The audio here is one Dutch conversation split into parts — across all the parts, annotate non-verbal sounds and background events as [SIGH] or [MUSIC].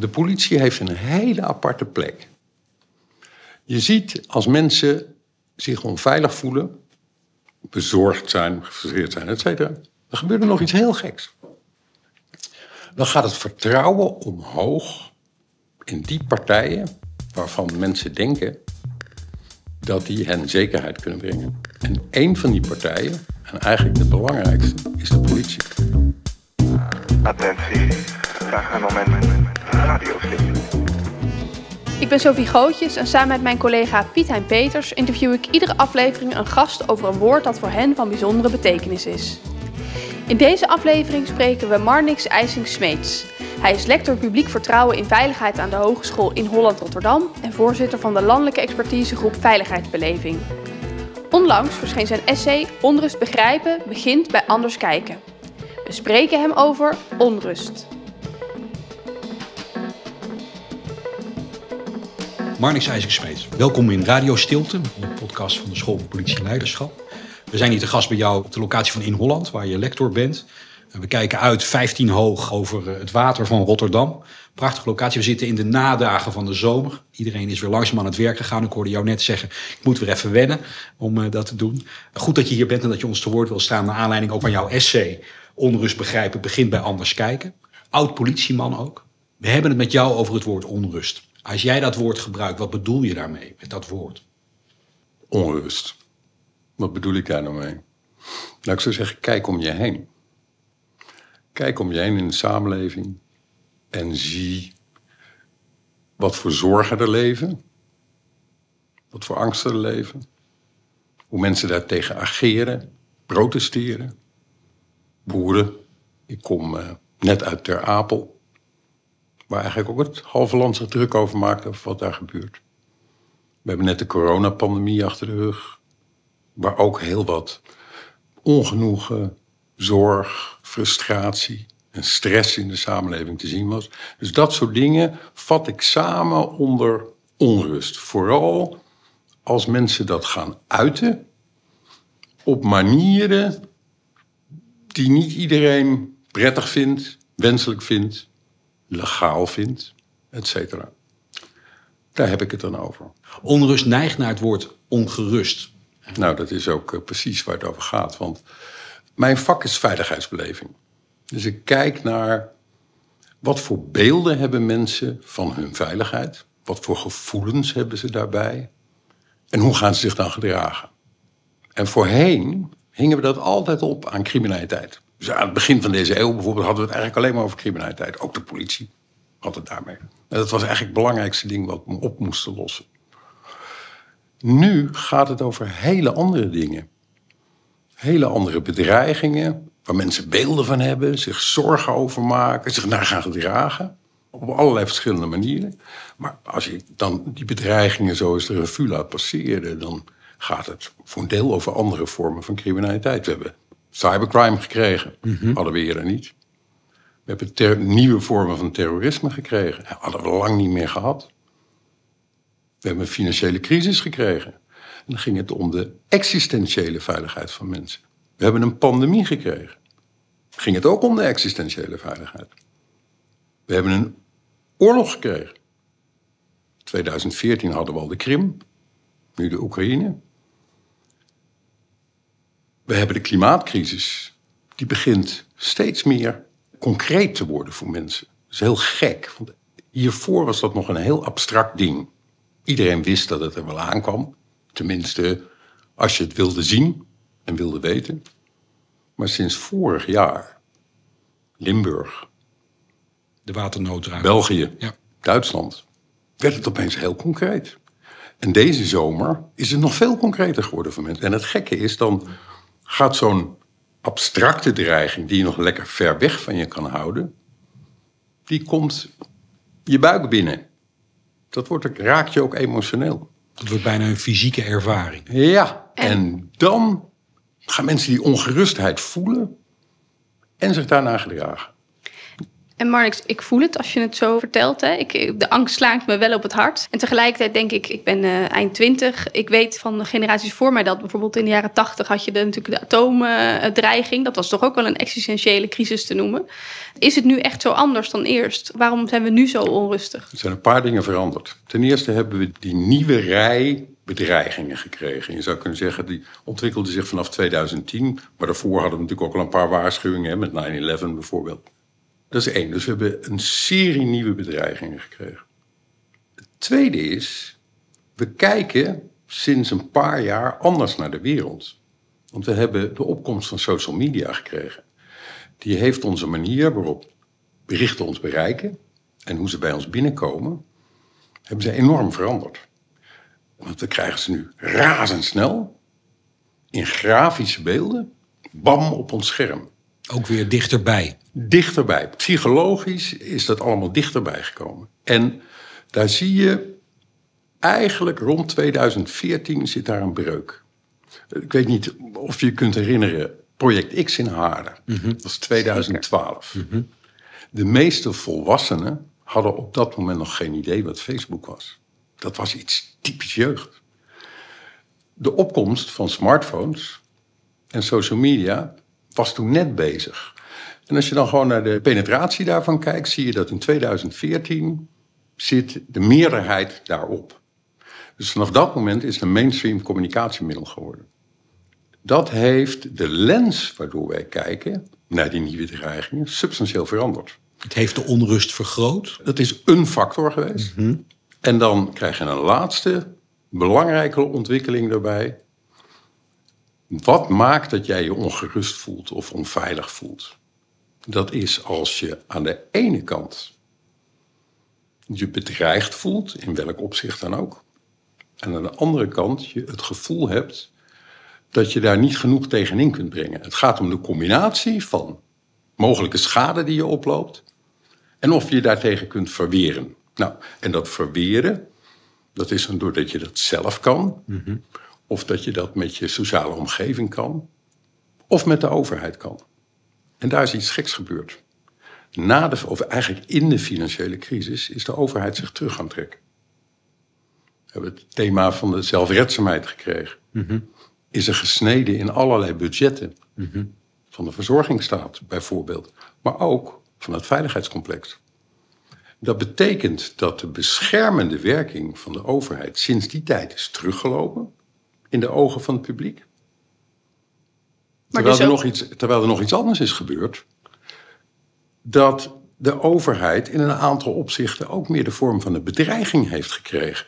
De politie heeft een hele aparte plek. Je ziet als mensen zich onveilig voelen, bezorgd zijn, gefrustreerd zijn, et cetera, dan gebeurt er nog iets heel geks. Dan gaat het vertrouwen omhoog in die partijen waarvan mensen denken dat die hen zekerheid kunnen brengen. En één van die partijen, en eigenlijk de belangrijkste, is de politie. Attentie, graag een moment. Ik ben Sophie Gootjes en samen met mijn collega Piet Hein Peters interview ik iedere aflevering een gast over een woord dat voor hen van bijzondere betekenis is. In deze aflevering spreken we Marnix IJsing-Smeets. Hij is lector publiek vertrouwen in veiligheid aan de Hogeschool in Holland-Rotterdam en voorzitter van de landelijke expertisegroep Veiligheidsbeleving. Onlangs verscheen zijn essay Onrust begrijpen begint bij anders kijken. We spreken hem over onrust. Marnix IJsing-Smeets, welkom in Radio Stilte, de podcast van de School voor Politie en Leiderschap. We zijn hier te gast bij jou op de locatie van In Holland, waar je lector bent. We kijken uit 15 hoog over eh, het water van Rotterdam. Prachtige locatie. We zitten in de nadagen van de zomer. Iedereen is weer langzaam aan het werk gegaan. Ik hoorde jou net zeggen, ik moet weer even wennen om eh, dat te doen. Goed dat je hier bent en dat je ons te woord wil staan... naar aanleiding ook van jouw essay... Onrust begrijpen begint bij anders kijken. Oud politieman ook. We hebben het met jou over het woord onrust. Als jij dat woord gebruikt, wat bedoel je daarmee met dat woord? Onrust. Wat bedoel ik daar nou mee? Nou, ik zou zeggen, kijk om je heen. Kijk om je heen in de samenleving en zie wat voor zorgen er leven, wat voor angsten er leven, hoe mensen daartegen ageren, protesteren. Boeren, ik kom uh, net uit Ter Apel, waar eigenlijk ook het halve land zich druk over maakt over wat daar gebeurt. We hebben net de coronapandemie achter de rug, waar ook heel wat ongenoegen, zorg, frustratie en stress in de samenleving te zien was. Dus dat soort dingen vat ik samen onder onrust. Vooral als mensen dat gaan uiten op manieren die niet iedereen prettig vindt, wenselijk vindt, legaal vindt, etc. Daar heb ik het dan over. Onrust neigt naar het woord ongerust. Nou, dat is ook eh, precies waar het over gaat. Want mijn vak is veiligheidsbeleving. Dus ik kijk naar wat voor beelden hebben mensen van hun veiligheid? Wat voor gevoelens hebben ze daarbij? En hoe gaan ze zich dan gedragen? En voorheen hingen we dat altijd op aan criminaliteit. Dus aan het begin van deze eeuw bijvoorbeeld hadden we het eigenlijk alleen maar over criminaliteit. Ook de politie had het daarmee. En dat was eigenlijk het belangrijkste ding wat we op moesten lossen. Nu gaat het over hele andere dingen. Hele andere bedreigingen, waar mensen beelden van hebben, zich zorgen over maken, zich naar gaan gedragen. Op allerlei verschillende manieren. Maar als je dan die bedreigingen zo eens de revue laat passeren, dan gaat het voor een deel over andere vormen van criminaliteit. We hebben cybercrime gekregen, mm hadden we eerder niet. We hebben nieuwe vormen van terrorisme gekregen, hadden we lang niet meer gehad. We hebben een financiële crisis gekregen. En dan ging het om de existentiële veiligheid van mensen. We hebben een pandemie gekregen. Ging het ook om de existentiële veiligheid. We hebben een oorlog gekregen. 2014 hadden we al de Krim, nu de Oekraïne. We hebben de klimaatcrisis. Die begint steeds meer concreet te worden voor mensen. Dat is heel gek. Want hiervoor was dat nog een heel abstract ding. Iedereen wist dat het er wel aankwam. Tenminste, als je het wilde zien en wilde weten. Maar sinds vorig jaar, Limburg, de waternood België, ja. Duitsland, werd het opeens heel concreet. En deze zomer is het nog veel concreter geworden voor mensen. En het gekke is, dan gaat zo'n abstracte dreiging, die je nog lekker ver weg van je kan houden, die komt je buik binnen. Dat wordt, raakt je ook emotioneel. Dat wordt bijna een fysieke ervaring. Ja, en dan gaan mensen die ongerustheid voelen en zich daarna gedragen. En Marnix, ik voel het als je het zo vertelt. Hè. Ik, de angst slaakt me wel op het hart. En tegelijkertijd denk ik, ik ben uh, eind twintig. Ik weet van de generaties voor mij dat bijvoorbeeld in de jaren tachtig had je de, natuurlijk de atoomdreiging. dat was toch ook wel een existentiële crisis te noemen. Is het nu echt zo anders dan eerst? Waarom zijn we nu zo onrustig? Er zijn een paar dingen veranderd. Ten eerste hebben we die nieuwe rij bedreigingen gekregen. Je zou kunnen zeggen, die ontwikkelde zich vanaf 2010. Maar daarvoor hadden we natuurlijk ook al een paar waarschuwingen, met 9-11 bijvoorbeeld. Dat is één. Dus we hebben een serie nieuwe bedreigingen gekregen. Het tweede is, we kijken sinds een paar jaar anders naar de wereld. Want we hebben de opkomst van social media gekregen. Die heeft onze manier waarop berichten ons bereiken en hoe ze bij ons binnenkomen, hebben ze enorm veranderd. Want we krijgen ze nu razendsnel in grafische beelden, bam op ons scherm. Ook weer dichterbij. Dichterbij. Psychologisch is dat allemaal dichterbij gekomen. En daar zie je eigenlijk rond 2014 zit daar een breuk. Ik weet niet of je je kunt herinneren, Project X in Haarlem. Dat was 2012. De meeste volwassenen hadden op dat moment nog geen idee wat Facebook was. Dat was iets typisch jeugd. De opkomst van smartphones en social media was toen net bezig. En als je dan gewoon naar de penetratie daarvan kijkt, zie je dat in 2014 zit de meerderheid daarop. Dus vanaf dat moment is het een mainstream communicatiemiddel geworden. Dat heeft de lens waardoor wij kijken naar die nieuwe dreigingen substantieel veranderd. Het heeft de onrust vergroot. Dat is een factor geweest. En dan krijg je een laatste belangrijke ontwikkeling daarbij. Wat maakt dat jij je ongerust voelt of onveilig voelt? Dat is als je aan de ene kant je bedreigd voelt, in welk opzicht dan ook. En aan de andere kant je het gevoel hebt dat je daar niet genoeg tegenin kunt brengen. Het gaat om de combinatie van mogelijke schade die je oploopt en of je daartegen kunt verweren. Nou, en dat verweren, dat is dan doordat je dat zelf kan, of dat je dat met je sociale omgeving kan, of met de overheid kan. En daar is iets geks gebeurd. Na de, of eigenlijk in de financiële crisis is de overheid zich terug gaan trekken. We hebben het thema van de zelfredzaamheid gekregen. Is er gesneden in allerlei budgetten. Van de verzorgingsstaat bijvoorbeeld. Maar ook van het veiligheidscomplex. Dat betekent dat de beschermende werking van de overheid sinds die tijd is teruggelopen in de ogen van het publiek. Maar Terwijl, dus er ook- nog iets, terwijl er nog iets anders is gebeurd. Dat de overheid in een aantal opzichten ook meer de vorm van een bedreiging heeft gekregen.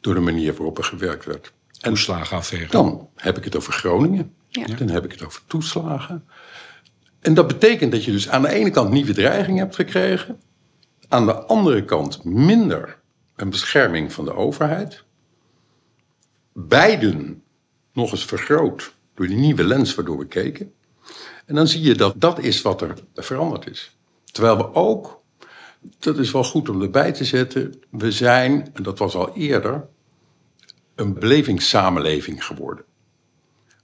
Door de manier waarop er gewerkt werd. En Toeslagenaffaire. dan heb ik het over Groningen. Ja. Dan heb ik het over toeslagen. En dat betekent dat je dus aan de ene kant nieuwe dreiging hebt gekregen. Aan de andere kant minder een bescherming van de overheid. Beiden nog eens vergroot door die nieuwe lens waardoor we keken. En dan zie je dat dat is wat er veranderd is. Terwijl we ook, dat is wel goed om erbij te zetten, we zijn, en dat was al eerder, een belevingssamenleving geworden.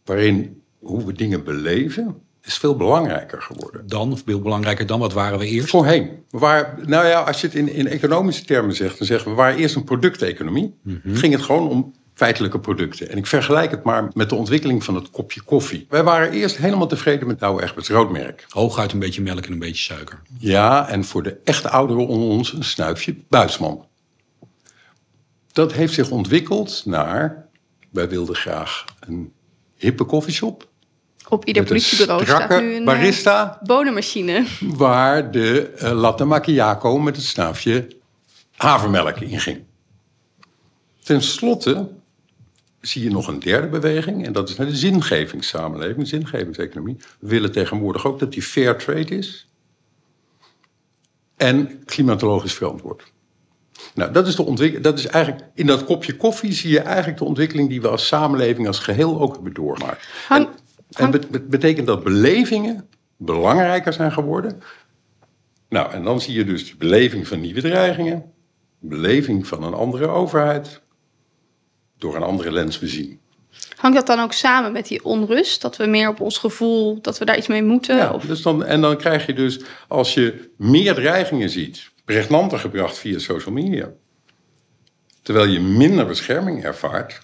Waarin hoe we dingen beleven is veel belangrijker geworden. Dan, of veel belangrijker dan, wat waren we eerst? Voorheen. We waren, nou ja, als je het in, in economische termen zegt, dan zeggen we, we waren eerst een producteconomie. Ging het gewoon om feitelijke producten. En ik vergelijk het maar met de ontwikkeling van het kopje koffie. Wij waren eerst helemaal tevreden met Douwe Egberts roodmerk. Hooguit een beetje melk en een beetje suiker. Ja, en voor de echte ouderen onder ons een snuifje Buisman. Dat heeft zich ontwikkeld naar, wij wilden graag een hippe koffieshop. Op ieder Met een politiebureau staat nu een eh, barista. bonenmachine. [LAUGHS] waar de eh, latte macchiato met het snuifje havermelk in ging. Ten slotte zie je nog een derde beweging... en dat is naar de zingevingssamenleving, de zingevingseconomie. We willen tegenwoordig ook dat die fair trade is... en klimatologisch verantwoord. Nou, dat is, de ontwik- dat is eigenlijk... in dat kopje koffie zie je eigenlijk de ontwikkeling... die we als samenleving als geheel ook hebben doorgemaakt. Hang- En bet- betekent dat belevingen belangrijker zijn geworden. Nou, en dan zie je dus de beleving van nieuwe dreigingen, beleving van een andere overheid, door een andere lens bezien. Hangt dat dan ook samen met die onrust? Dat we meer op ons gevoel, dat we daar iets mee moeten? Ja, Of... dus dan, en dan krijg je dus, als je meer dreigingen ziet, pregnanter gebracht via social media, terwijl je minder bescherming ervaart,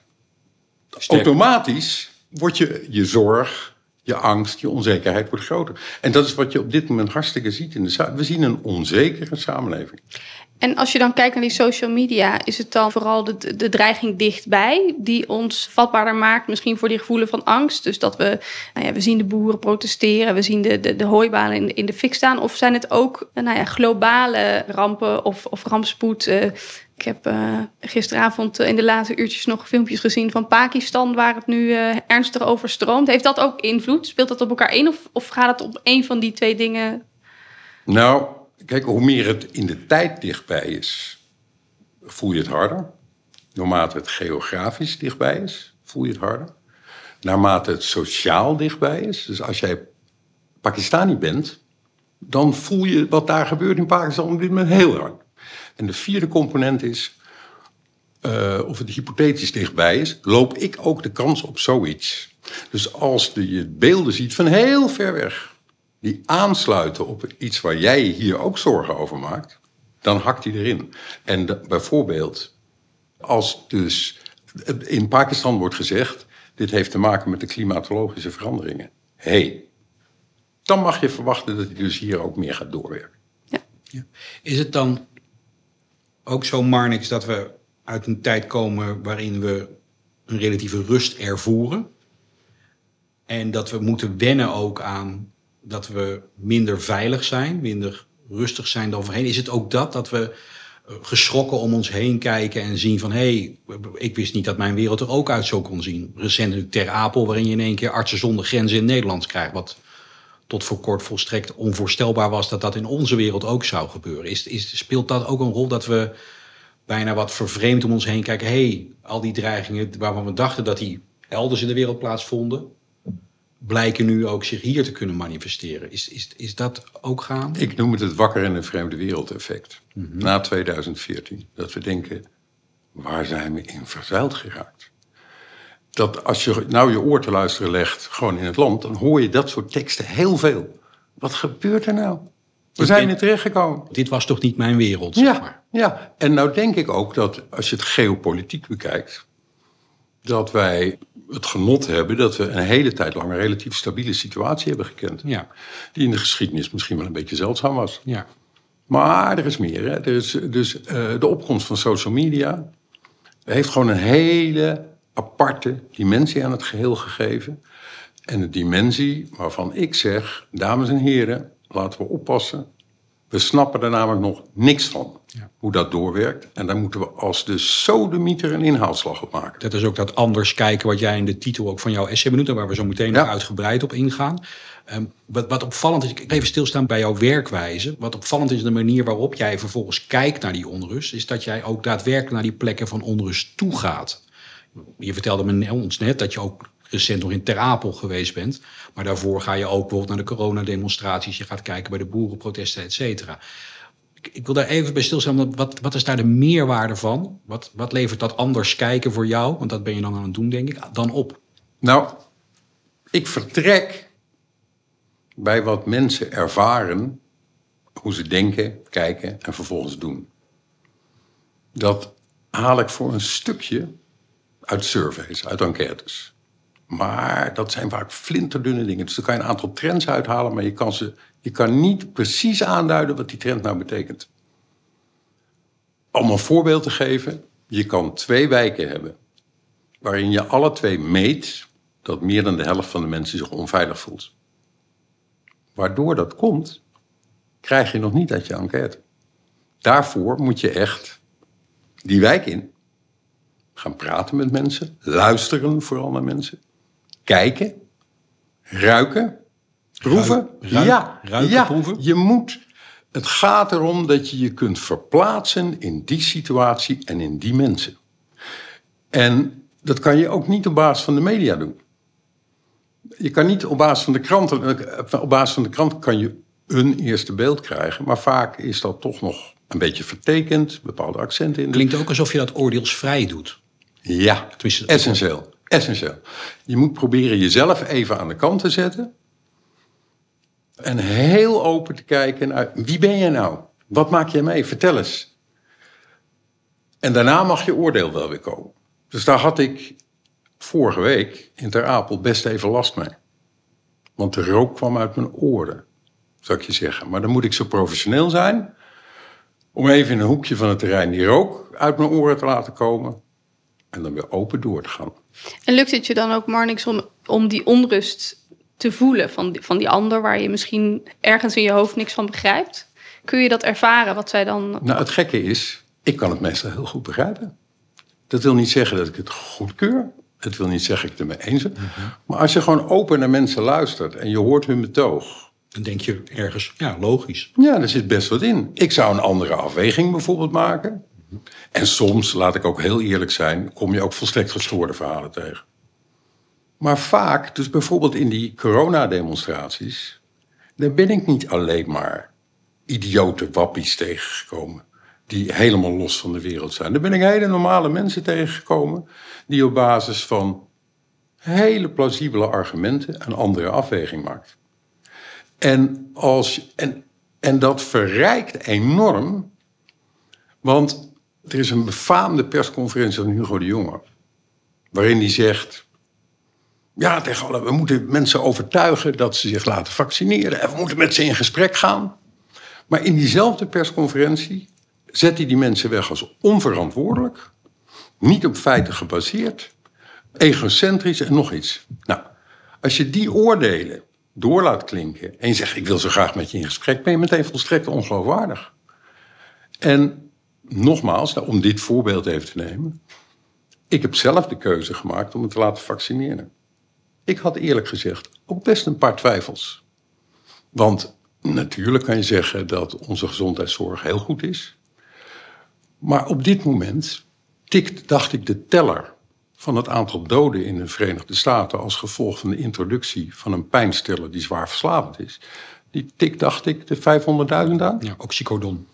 automatisch wordt je, je zorg, je angst, je onzekerheid wordt groter. En dat is wat je op dit moment hartstikke ziet in de. We zien een onzekere samenleving. En als je dan kijkt naar die social media, is het dan vooral de, de dreiging dichtbij die ons vatbaarder maakt, misschien voor die gevoelens van angst? Dus dat we, nou ja, we zien de boeren protesteren, we zien de, de, de hooibanen in, in de fik staan. Of zijn het ook nou ja, globale rampen of, of rampspoed? Eh, ik heb eh, gisteravond eh, in de late uurtjes nog filmpjes gezien van Pakistan, waar het nu eh, ernstig overstroomt. Heeft dat ook invloed? Speelt dat op elkaar in? Of, of gaat het op één van die twee dingen? Nou, kijk, hoe meer het in de tijd dichtbij is, voel je het harder. Naarmate het geografisch dichtbij is, voel je het harder. Naarmate het sociaal dichtbij is, dus als jij Pakistani bent, dan voel je wat daar gebeurt in Pakistan op dit moment heel hard. En de vierde component is, eh, of het hypothetisch dichtbij is, loop ik ook de kans op zoiets. Dus als de, je beelden ziet van heel ver weg, die aansluiten op iets waar jij hier ook zorgen over maakt, dan hakt hij erin. En de- bijvoorbeeld, als dus in Pakistan wordt gezegd, dit heeft te maken met de klimatologische veranderingen. Hé, hey, dan mag je verwachten dat hij dus hier ook meer gaat doorwerken. Is het dan ook zo, Marnix, dat we uit een tijd komen waarin we een relatieve rust ervoeren? En dat we moeten wennen ook aan dat we minder veilig zijn, minder rustig zijn dan voorheen. Is het ook dat, dat we eh, geschrokken om ons heen kijken en zien van... hé, hey, ik wist niet dat mijn wereld er ook uit zo kon zien. Recent Ter Apel, waarin je in één keer artsen zonder grenzen in Nederland krijgt... wat tot voor kort volstrekt onvoorstelbaar was dat dat in onze wereld ook zou gebeuren. Is, is, speelt dat ook een rol dat we bijna wat vervreemd om ons heen kijken? Hé, hey, al die dreigingen waarvan we dachten dat die elders in de wereld plaatsvonden... blijken nu ook zich hier te kunnen manifesteren. Is, is, is dat ook gaande? Ik noem het het wakker in een vreemde wereld effect. Na 2014. Dat we denken, waar zijn we in verzeild geraakt? Dat als je nou je oor te luisteren legt, gewoon in het land, dan hoor je dat soort teksten heel veel. Wat gebeurt er nou? We zijn er terechtgekomen. Dit was toch niet mijn wereld, zeg Ja, maar. ja, en nou denk ik ook dat als je het geopolitiek bekijkt, dat wij het genot hebben dat we een hele tijd lang een relatief stabiele situatie hebben gekend. Ja, Die in de geschiedenis misschien wel een beetje zeldzaam was. ja. Maar er is meer. Hè? Er is, dus eh, de opkomst van social media heeft gewoon een hele aparte dimensie aan het geheel gegeven. En een dimensie waarvan ik zeg, dames en heren, laten we oppassen. We snappen er namelijk nog niks van, Ja. hoe dat doorwerkt. En daar moeten we als de sodemieter een inhaalslag op maken. Dat is ook dat anders kijken wat jij in de titel ook van jouw essay benoemt... en waar we zo meteen Ja. nog uitgebreid op ingaan. Ehm, wat, wat opvallend is, ik even stilstaan bij jouw werkwijze. Wat opvallend is de manier waarop jij vervolgens kijkt naar die onrust... is dat jij ook daadwerkelijk naar die plekken van onrust toe gaat. Je vertelde me ons net dat je ook recent nog in Ter Apel geweest bent. Maar daarvoor ga je ook bijvoorbeeld naar de coronademonstraties. Je gaat kijken bij de boerenprotesten, et cetera. Ik, ik wil daar even bij stilstaan. Wat, wat is daar de meerwaarde van? Wat, wat levert dat anders kijken voor jou? Want dat ben je dan aan het doen, denk ik, dan op. Nou, ik vertrek bij wat mensen ervaren, hoe ze denken, kijken en vervolgens doen. Dat haal ik voor een stukje uit surveys, uit enquêtes. Maar dat zijn vaak flinterdunne dingen. Dus dan kan je een aantal trends uithalen, maar je kan, ze, je kan niet precies aanduiden wat die trend nou betekent. Om een voorbeeld te geven, je kan twee wijken hebben waarin je alle twee meet dat meer dan de helft van de mensen zich onveilig voelt. Waardoor dat komt, krijg je nog niet uit je enquête. Daarvoor moet je echt die wijk in. Gaan praten met mensen, luisteren vooral naar mensen, kijken, ruiken, proeven. Ruik- ja, ruiken, ja, proeven? je moet. Het gaat erom dat je je kunt verplaatsen in die situatie en in die mensen. En dat kan je ook niet op basis van de media doen. Je kan niet op basis van de kranten, op basis van de krant kan je een eerste beeld krijgen, maar vaak is dat toch nog een beetje vertekend, bepaalde accenten in. Klinkt ook alsof je dat oordeelsvrij doet. Ja, essentieel. Essentieel. Je moet proberen jezelf even aan de kant te zetten. En heel open te kijken naar wie ben je nou? Wat maak je mee? Vertel eens. En daarna mag je oordeel wel weer komen. Dus daar had ik vorige week in Ter Apel best even last mee. Want de rook kwam uit mijn oren, zou ik je zeggen. Maar dan moet ik zo professioneel zijn om even in een hoekje van het terrein die rook uit mijn oren te laten komen. En dan weer open door te gaan. En lukt het je dan ook, Marnix, om, om die onrust te voelen van die, van die ander... waar je misschien ergens in je hoofd niks van begrijpt? Kun je dat ervaren, wat zij dan... Nou, het gekke is, ik kan het meestal heel goed begrijpen. Dat wil niet zeggen dat ik het goedkeur. Het wil niet zeggen dat ik het ermee eens ben. Maar als je gewoon open naar mensen luistert en je hoort hun betoog... Dan denk je ergens, ja, logisch. Ja, er zit best wat in. Ik zou een andere afweging bijvoorbeeld maken. En soms, laat ik ook heel eerlijk zijn, kom je ook volstrekt gestoorde verhalen tegen. Maar vaak, dus bijvoorbeeld in die coronademonstraties, daar ben ik niet alleen maar idiote wappies tegengekomen. Die helemaal los van de wereld zijn. Daar ben ik hele normale mensen tegengekomen. Die op basis van hele plausibele argumenten een andere afweging maakt. En, als, en, en dat verrijkt enorm. Want er is een befaamde persconferentie van Hugo de Jonge. Waarin hij zegt. Ja, tegen alle, we moeten mensen overtuigen dat ze zich laten vaccineren. En we moeten met ze in gesprek gaan. Maar in diezelfde persconferentie zet hij die mensen weg als onverantwoordelijk. Niet op feiten gebaseerd. Egocentrisch en nog iets. Nou, als je die oordelen door laat klinken. en je zegt: Ik wil zo graag met je in gesprek. ben je meteen volstrekt ongeloofwaardig. En nogmaals, nou, om dit voorbeeld even te nemen. Ik heb zelf de keuze gemaakt om me te laten vaccineren. Ik had eerlijk gezegd ook best een paar twijfels. Want natuurlijk kan je zeggen dat onze gezondheidszorg heel goed is. Maar op dit moment tikt, dacht ik, de teller van het aantal doden in de Verenigde Staten als gevolg van de introductie van een pijnstiller die zwaar verslavend is. Die tikt, dacht ik, de 500.000 aan. Ja, oxycodon.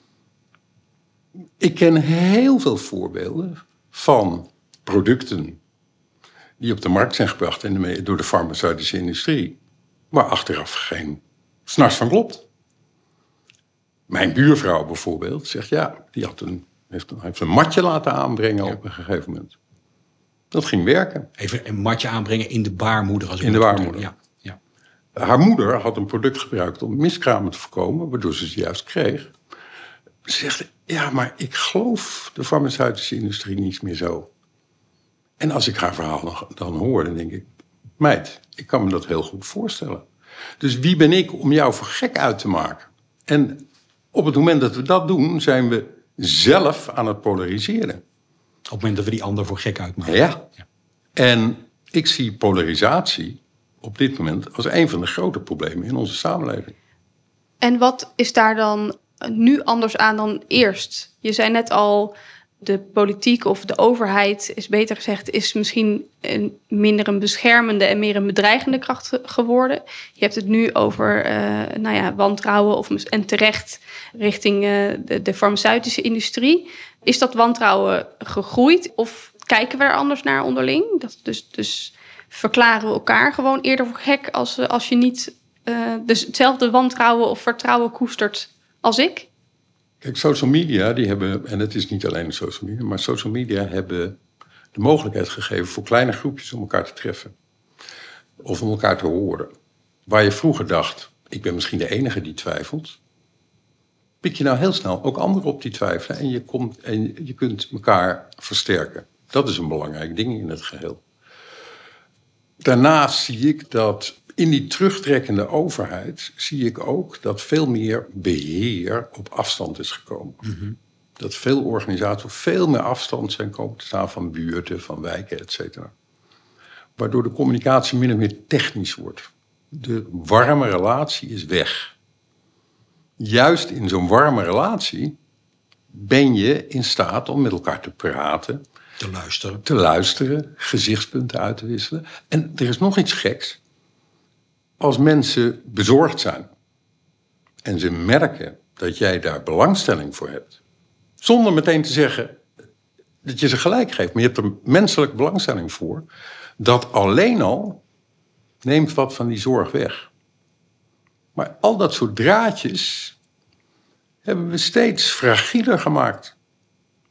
Ik ken heel veel voorbeelden van producten die op de markt zijn gebracht in de, door de farmaceutische industrie, waar achteraf geen snars van klopt. Mijn buurvrouw bijvoorbeeld zegt ja, die had een, heeft, een, heeft een matje laten aanbrengen op een gegeven moment. Dat ging werken. Even een matje aanbrengen in de baarmoeder. Als In de baarmoeder. Ja, ja. Haar moeder had een product gebruikt om miskramen te voorkomen, waardoor ze ze juist kreeg. Ze zegt, ja, maar ik geloof de farmaceutische industrie niet meer zo. En als ik haar verhaal nog, dan hoor, dan denk ik, meid, ik kan me dat heel goed voorstellen. Dus wie ben ik om jou voor gek uit te maken? En op het moment dat we dat doen, zijn we zelf aan het polariseren. Op het moment dat we die ander voor gek uitmaken. Ja. En ik zie polarisatie op dit moment als een van de grote problemen in onze samenleving. En wat is daar dan nu anders aan dan eerst? Je zei net al, de politiek of de overheid, is beter gezegd, is misschien een, minder een beschermende en meer een bedreigende kracht ge- geworden. Je hebt het nu over eh, nou ja, wantrouwen of, en terecht richting eh, de, de farmaceutische industrie. Is dat wantrouwen gegroeid of kijken we er anders naar onderling? Dat, dus, dus verklaren we elkaar gewoon eerder voor gek als, eh, als je niet dus hetzelfde wantrouwen of vertrouwen koestert als ik? Kijk, social media, die hebben, en het is niet alleen social media, maar social media hebben de mogelijkheid gegeven voor kleine groepjes om elkaar te treffen. Of om elkaar te horen. Waar je vroeger dacht, ik ben misschien de enige die twijfelt. Pik je nou heel snel ook anderen op die twijfelen en je, komt, en je kunt elkaar versterken. Dat is een belangrijk ding in het geheel. Daarnaast zie ik dat in die terugtrekkende overheid zie ik ook dat veel meer beheer op afstand is gekomen. Dat veel organisaties op veel meer afstand zijn komen te staan van buurten, van wijken, et cetera. Waardoor de communicatie min of meer technisch wordt. De warme relatie is weg. Juist in zo'n warme relatie ben je in staat om met elkaar te praten, Te luisteren. te luisteren, gezichtspunten uit te wisselen. En er is nog iets geks. Als mensen bezorgd zijn en ze merken dat jij daar belangstelling voor hebt, zonder meteen te zeggen dat je ze gelijk geeft, maar je hebt er menselijk belangstelling voor, Dat alleen al neemt wat van die zorg weg. Maar al dat soort draadjes hebben we steeds fragieler gemaakt.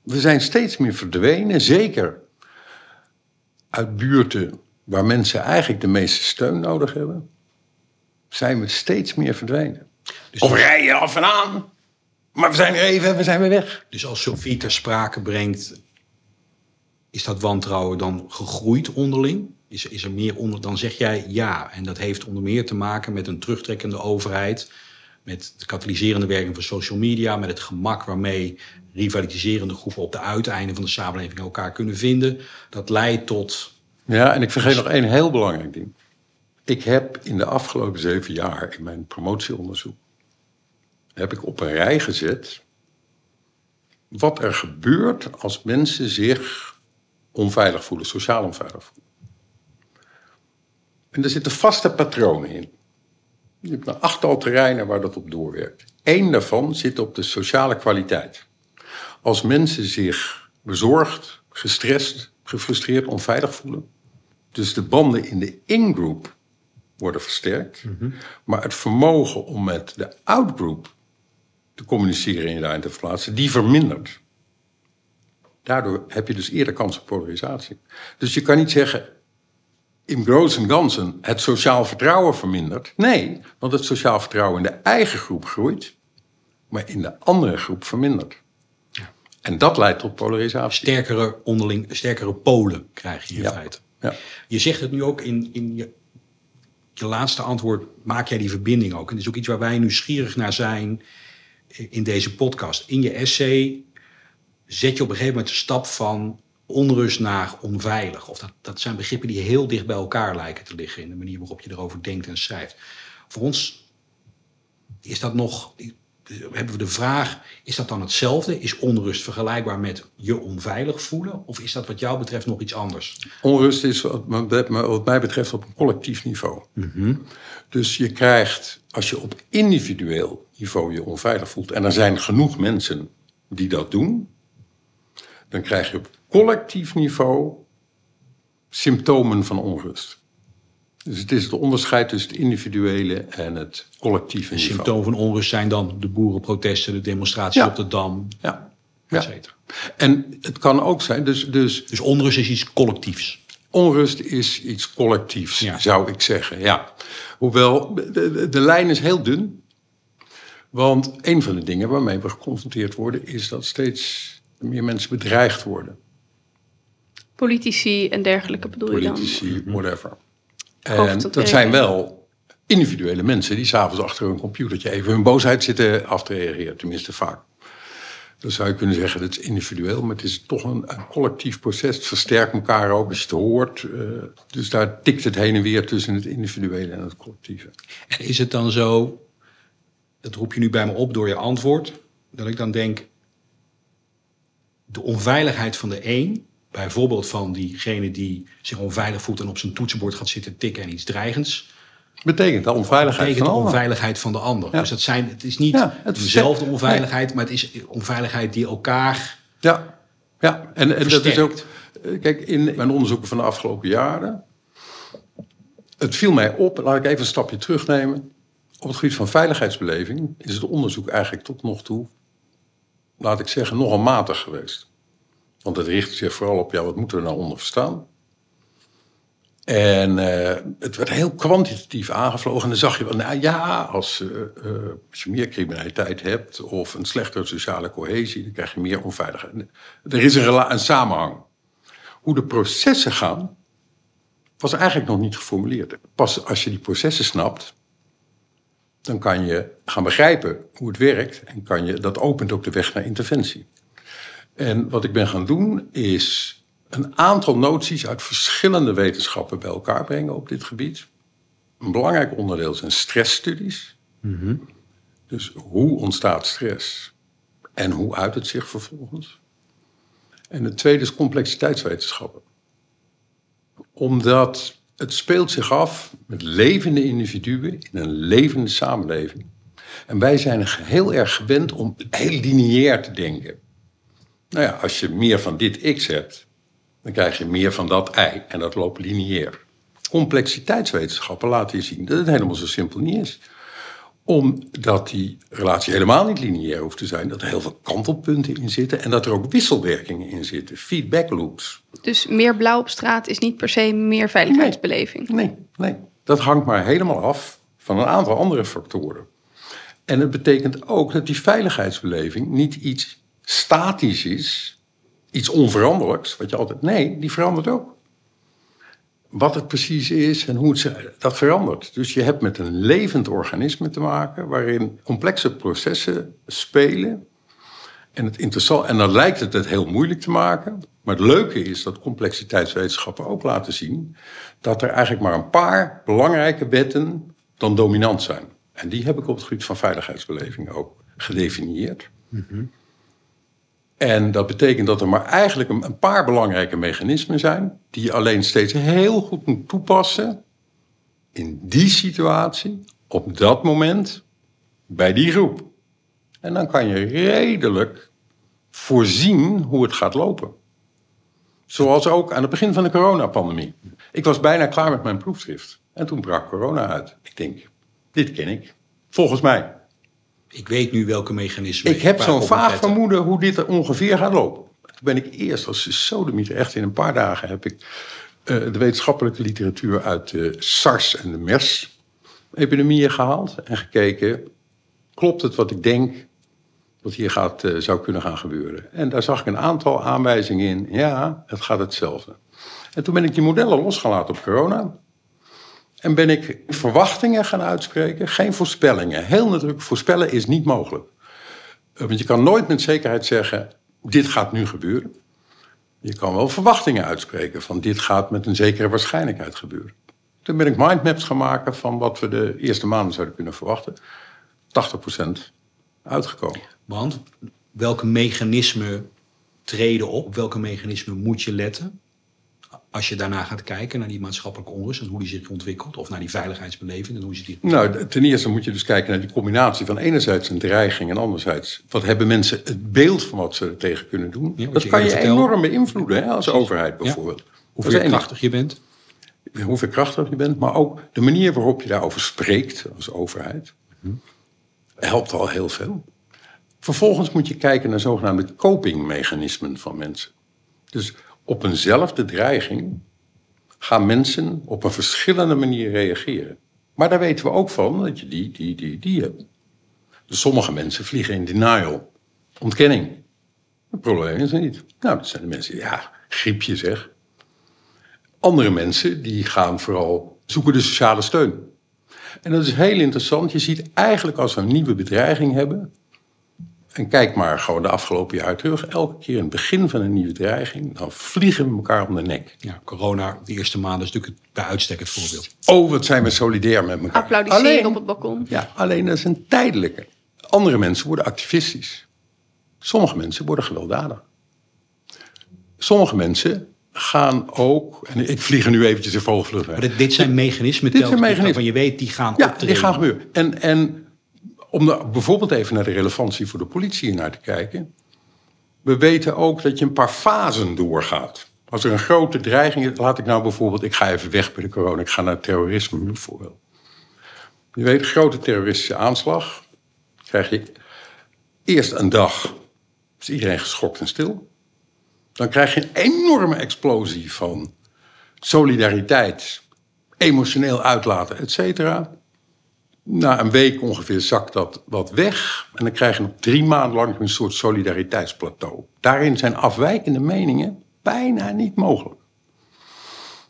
We zijn steeds meer verdwenen, zeker uit buurten waar mensen eigenlijk de meeste steun nodig hebben, zijn we steeds meer verdwenen. Dus, Of rijden af en aan, maar we zijn er even en we zijn weer weg. dus als Sophie ter sprake brengt, is dat wantrouwen dan gegroeid onderling? Is, is er meer onder, dan zeg jij ja. En dat heeft onder meer te maken met een terugtrekkende overheid, met de katalyserende werking van social media, met het gemak waarmee rivaliserende groepen op de uiteinden van de samenleving elkaar kunnen vinden. Dat leidt tot Ja, en ik vergeet nog één heel belangrijk ding. Ik heb in de afgelopen zeven jaar in mijn promotieonderzoek... heb ik op een rij gezet... wat er gebeurt als mensen zich onveilig voelen, sociaal onveilig voelen. En er zitten vaste patronen in. Je hebt een achttal terreinen waar dat op doorwerkt. Eén daarvan zit op de sociale kwaliteit. Als mensen zich bezorgd, gestrest, gefrustreerd, onveilig voelen. Dus de banden in de in-group worden versterkt. Maar het vermogen om met de out-group te communiceren en je daarin te verplaatsen, die vermindert. Daardoor heb je dus eerder kans op polarisatie. Dus je kan niet zeggen, in groot en ganzen het sociaal vertrouwen vermindert. Nee, want het sociaal vertrouwen in de eigen groep groeit, maar in de andere groep vermindert. En dat leidt tot polarisatie. sterkere onderling, sterkere polen krijg je in Ja. feite. Ja. Je zegt het nu ook in, in je, je laatste antwoord, maak jij die verbinding ook. En dat is ook iets waar wij nieuwsgierig naar zijn in deze podcast. In je essay zet je op een gegeven moment de stap van onrust naar onveilig. Of dat, dat zijn begrippen die heel dicht bij elkaar lijken te liggen in de manier waarop je erover denkt en schrijft. Voor ons is dat nog, hebben we de vraag, is dat dan hetzelfde? Is onrust vergelijkbaar met je onveilig voelen? Of is dat wat jou betreft nog iets anders? Onrust is wat mij betreft op een collectief niveau. Dus je krijgt, als je op individueel niveau je onveilig voelt, en er zijn genoeg mensen die dat doen, dan krijg je op collectief niveau symptomen van onrust. Dus het is het onderscheid tussen het individuele en het collectieve Een niveau. symptoom van onrust zijn dan de boerenprotesten, de demonstraties Ja. op de Dam, Ja. et ja. cetera. En het kan ook zijn, dus, dus Dus onrust is iets collectiefs. Onrust is iets collectiefs, Ja. zou ik zeggen. Ja. Hoewel, de, de, de lijn is heel dun. Want een van de dingen waarmee we geconfronteerd worden... is dat steeds meer mensen bedreigd worden. Politici en dergelijke bedoel je dan? Politici, whatever. En dat zijn wel individuele mensen... die s'avonds achter hun computertje even hun boosheid zitten af te reageren. Tenminste vaak. Dan zou je kunnen zeggen, dat is individueel, maar het is toch een, een collectief proces. Het versterkt elkaar ook als je het hoort. eh, dus daar tikt het heen en weer tussen het individuele en het collectieve. En is het dan zo, dat roep je nu bij me op door je antwoord, dat ik dan denk, de onveiligheid van de een, bijvoorbeeld van diegene die zich onveilig voelt en op zijn toetsenbord gaat zitten tikken en iets dreigends, Betekent de onveiligheid betekent van de onveiligheid van de ander. Ja. Dus dat zijn, het is niet Ja, het dezelfde onveiligheid, maar het is onveiligheid die elkaar Ja, ja. en, en dat is ook... Kijk, in mijn onderzoeken van de afgelopen jaren... Het viel mij op, laat ik even een stapje terugnemen. Op het gebied van veiligheidsbeleving is het onderzoek eigenlijk tot nog toe... laat ik zeggen, nogal matig geweest. Want het richtte zich vooral op, ja, wat moeten we nou onder verstaan? En eh, het werd heel kwantitatief aangevlogen. En dan zag je wel, nou ja, als, eh, eh, je meer criminaliteit hebt of een slechtere sociale cohesie, dan krijg je meer onveiligheid. Er is een, een samenhang. Hoe de processen gaan, was eigenlijk nog niet geformuleerd. Pas als je die processen snapt, dan kan je gaan begrijpen hoe het werkt. En kan je, dat opent ook de weg naar interventie. En wat ik ben gaan doen, is een aantal noties uit verschillende wetenschappen bij elkaar brengen op dit gebied. Een belangrijk onderdeel zijn stressstudies. Dus hoe ontstaat stress en hoe uit het zich vervolgens? En het tweede is complexiteitswetenschappen. Omdat het speelt zich af met levende individuen in een levende samenleving. En wij zijn heel erg gewend om heel lineair te denken. Nou ja, als je meer van dit x hebt, dan krijg je meer van dat ei en dat loopt lineair. Complexiteitswetenschappen laten je zien dat het helemaal zo simpel niet is. Omdat die relatie helemaal niet lineair hoeft te zijn, dat er heel veel kantelpunten in zitten en dat er ook wisselwerkingen in zitten, feedback loops. Dus meer blauw op straat is niet per se meer veiligheidsbeleving. Nee, nee. Dat hangt maar helemaal af van een aantal andere factoren. En het betekent ook dat die veiligheidsbeleving niet iets statisch is, iets onveranderlijks, wat je altijd. Nee, die verandert ook. Wat het precies is en hoe het dat verandert. Dus je hebt met een levend organisme te maken waarin complexe processen spelen. En, het interessant, en dan lijkt het het heel moeilijk te maken. Maar het leuke is dat complexiteitswetenschappen ook laten zien dat er eigenlijk maar een paar belangrijke wetten dan dominant zijn. En die heb ik op het gebied van veiligheidsbeleving ook gedefinieerd. En dat betekent dat er maar eigenlijk een, paar belangrijke mechanismen zijn die je alleen steeds heel goed moet toepassen in die situatie, op dat moment, bij die groep. En dan kan je redelijk voorzien hoe het gaat lopen. Zoals ook aan het begin van de coronapandemie. Ik was bijna klaar met mijn proefschrift. En toen brak corona uit. Ik denk, dit ken ik. Volgens mij. Ik weet nu welke mechanismen. Ik heb zo'n vaag vermoeden hoe dit er ongeveer gaat lopen. Toen ben ik eerst als de sodemieter, echt in een paar dagen, heb ik eh, de wetenschappelijke literatuur uit de SARS en de MERS-epidemieën gehaald. En gekeken, klopt het wat ik denk wat hier gaat, eh, zou kunnen gaan gebeuren? En daar zag ik een aantal aanwijzingen in. Ja, het gaat hetzelfde. En toen ben ik die modellen losgelaten op corona. En ben ik verwachtingen gaan uitspreken, geen voorspellingen. Heel nadrukkelijk, voorspellen is niet mogelijk. Eh, Want je kan nooit met zekerheid zeggen, dit gaat nu gebeuren. Je kan wel verwachtingen uitspreken van dit gaat met een zekere waarschijnlijkheid gebeuren. Toen ben ik mindmaps gaan maken van wat we de eerste maanden zouden kunnen verwachten. 80% uitgekomen. Want welke mechanismen treden op? Op welke mechanismen moet je letten? Als je daarna gaat kijken naar die maatschappelijke onrust en hoe die zich ontwikkelt. Of naar die veiligheidsbeleving en hoe ze die... Nou, ten eerste moet je dus kijken naar die combinatie van enerzijds een dreiging en anderzijds wat hebben mensen het beeld van wat ze er tegen kunnen doen. Ja, dat je kan je vertelde. enorm beïnvloeden hè, als overheid bijvoorbeeld. Dat Hoeveel krachtig je bent. hoeveel krachtig je bent, maar ook de manier waarop je daarover spreekt als overheid, helpt al heel veel. Vervolgens moet je kijken naar zogenaamde copingmechanismen van mensen. Dus op eenzelfde dreiging gaan mensen op een verschillende manier reageren. Maar daar weten we ook van dat je die, die, die, die hebt. Dus sommige mensen vliegen in denial, ontkenning. Het probleem is er niet. Nou, dat zijn de mensen, ja, griepje zeg. Andere mensen die gaan vooral zoeken de sociale steun. En dat is heel interessant. Je ziet eigenlijk als we een nieuwe bedreiging hebben. En kijk maar gewoon de afgelopen jaar terug. Elke keer in het begin van een nieuwe dreiging. dan vliegen we elkaar om de nek. Ja, corona, de eerste maanden is natuurlijk het- bij uitstek het voorbeeld. Oh, wat zijn we solidair met elkaar. Applaudisseren Alleen- op het balkon. Ja, alleen dat is een tijdelijke. Andere mensen worden activistisch. Sommige mensen worden gewelddadig. Sommige mensen gaan ook. En ik vlieg er nu eventjes in vogelvlucht Maar dit, dit zijn mechanismen Dit zijn mechanismen. waarvan je weet die gaan Ja, optreden. die gaan gebeuren. En, en om er bijvoorbeeld even naar de relevantie voor de politie naar te kijken. We weten ook dat je een paar fasen doorgaat. Als er een grote dreiging is, laat ik nou bijvoorbeeld, ik ga even weg bij de corona, ik ga naar terrorisme bijvoorbeeld. Je weet, grote terroristische aanslag, krijg je eerst een dag, is iedereen geschokt en stil. Dan krijg je een enorme explosie van solidariteit, emotioneel uitlaten, et cetera. Na een week ongeveer zakt dat wat weg. En dan krijg je nog drie maanden lang een soort solidariteitsplateau. Daarin zijn afwijkende meningen bijna niet mogelijk.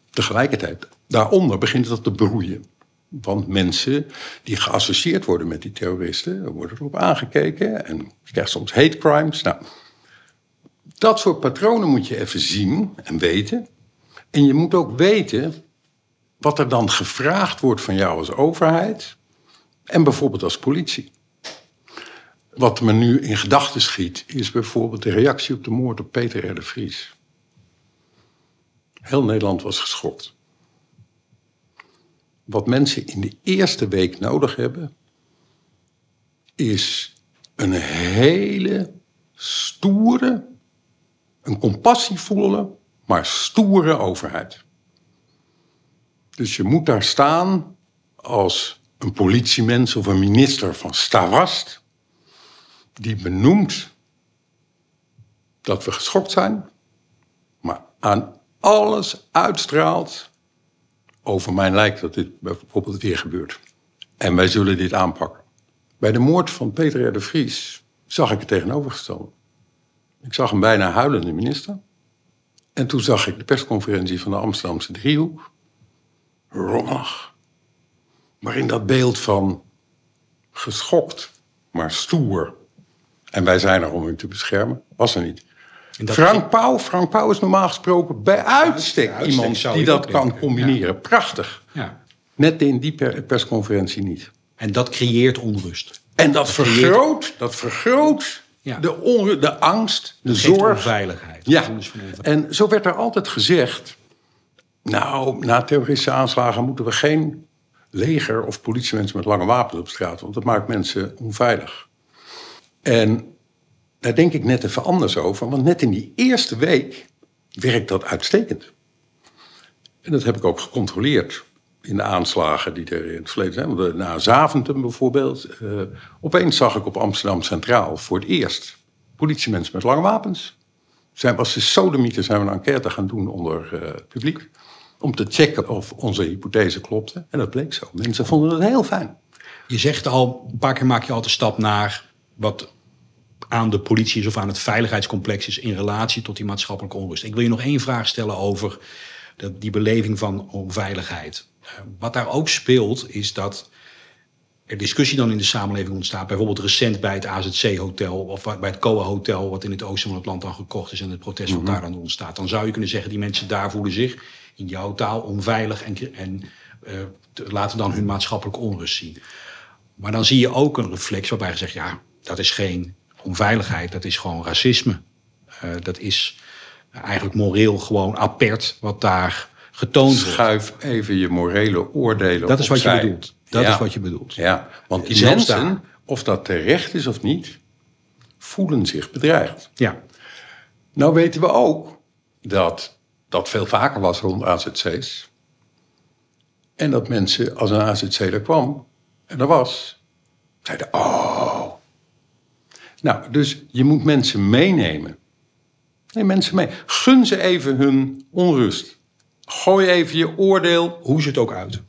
Tegelijkertijd, daaronder begint dat te broeien. Want mensen die geassocieerd worden met die terroristen, er worden erop aangekeken. En je krijgt soms hate crimes. Nou, dat soort patronen moet je even zien en weten. En je moet ook weten wat er dan gevraagd wordt van jou als overheid en bijvoorbeeld als politie. Wat me nu in gedachten schiet, is bijvoorbeeld de reactie op de moord op Peter R. de Vries. Heel Nederland was geschokt. Wat mensen in de eerste week nodig hebben, is een hele stoere, een compassievolle, maar stoere overheid. Dus je moet daar staan als een politiemens of een minister van Stavast, die benoemt dat we geschokt zijn, maar aan alles uitstraalt over mijn lijk dat dit bijvoorbeeld weer gebeurt. En wij zullen dit aanpakken. Bij de moord van Peter R. de Vries zag ik het tegenovergestelde. Ik zag een bijna huilende minister. En toen zag ik de persconferentie van de Amsterdamse driehoek. Rommelig. Waarin dat beeld van geschokt, maar stoer. En wij zijn er om u te beschermen, was er niet. Frank Pauw, Frank Pauw is normaal gesproken bij uitstek, uitstek iemand die dat kan denken, combineren. Prachtig. Ja. Net in die per- persconferentie niet. En dat creëert onrust. En dat vergroot, dat vergroot Ja. de, de angst, de zorg. onveiligheid. Ja, en zo werd er altijd gezegd... nou, na terroristische aanslagen moeten we geen leger of politiemensen met lange wapens op straat... want dat maakt mensen onveilig. En daar denk ik net even anders over... want net in die eerste week werkt dat uitstekend. En dat heb ik ook gecontroleerd in de aanslagen die er in het verleden zijn. Na Zaventem bijvoorbeeld. eh, opeens zag ik op Amsterdam Centraal voor het eerst politiemensen met lange wapens. Zijn was de sodemieter zijn we een enquête gaan doen onder eh, het publiek. Om te checken of onze hypothese klopte. En dat bleek zo. Mensen vonden het heel fijn. Je zegt al, een paar keer maak je al de stap naar wat aan de politie is of aan het veiligheidscomplex is in relatie tot die maatschappelijke onrust. Ik wil je nog één vraag stellen over die beleving van onveiligheid. Eh, Wat daar ook speelt is dat er discussie dan in de samenleving ontstaat. Bijvoorbeeld recent bij het AZC-hotel of bij het COA-hotel... wat in het oosten van het land dan gekocht is en het protest wat daar dan ontstaat. Dan zou je kunnen zeggen, die mensen daar voelen zich in jouw taal onveilig... en, en eh, te- laten dan hun maatschappelijke onrust zien. Maar dan zie je ook een reflex waarbij je zegt... ja, dat is geen onveiligheid, dat is gewoon racisme. Eh, dat is eigenlijk moreel gewoon apert wat daar getoond wordt. Schuif even je morele oordelen Dat is wat je bedoelt. Dat Ja. is wat je bedoelt. Ja, want die Zelfs mensen, daar. of dat terecht is of niet... voelen zich bedreigd. Ja, Nou weten we ook dat dat veel vaker was rond AZC's. En dat mensen, als een AZC er kwam en er was, zeiden: Oh. Nou, dus je moet mensen meenemen. Neem mensen mee. Gun ze even hun onrust. Gooi even je oordeel. hoe ziet het ook uit?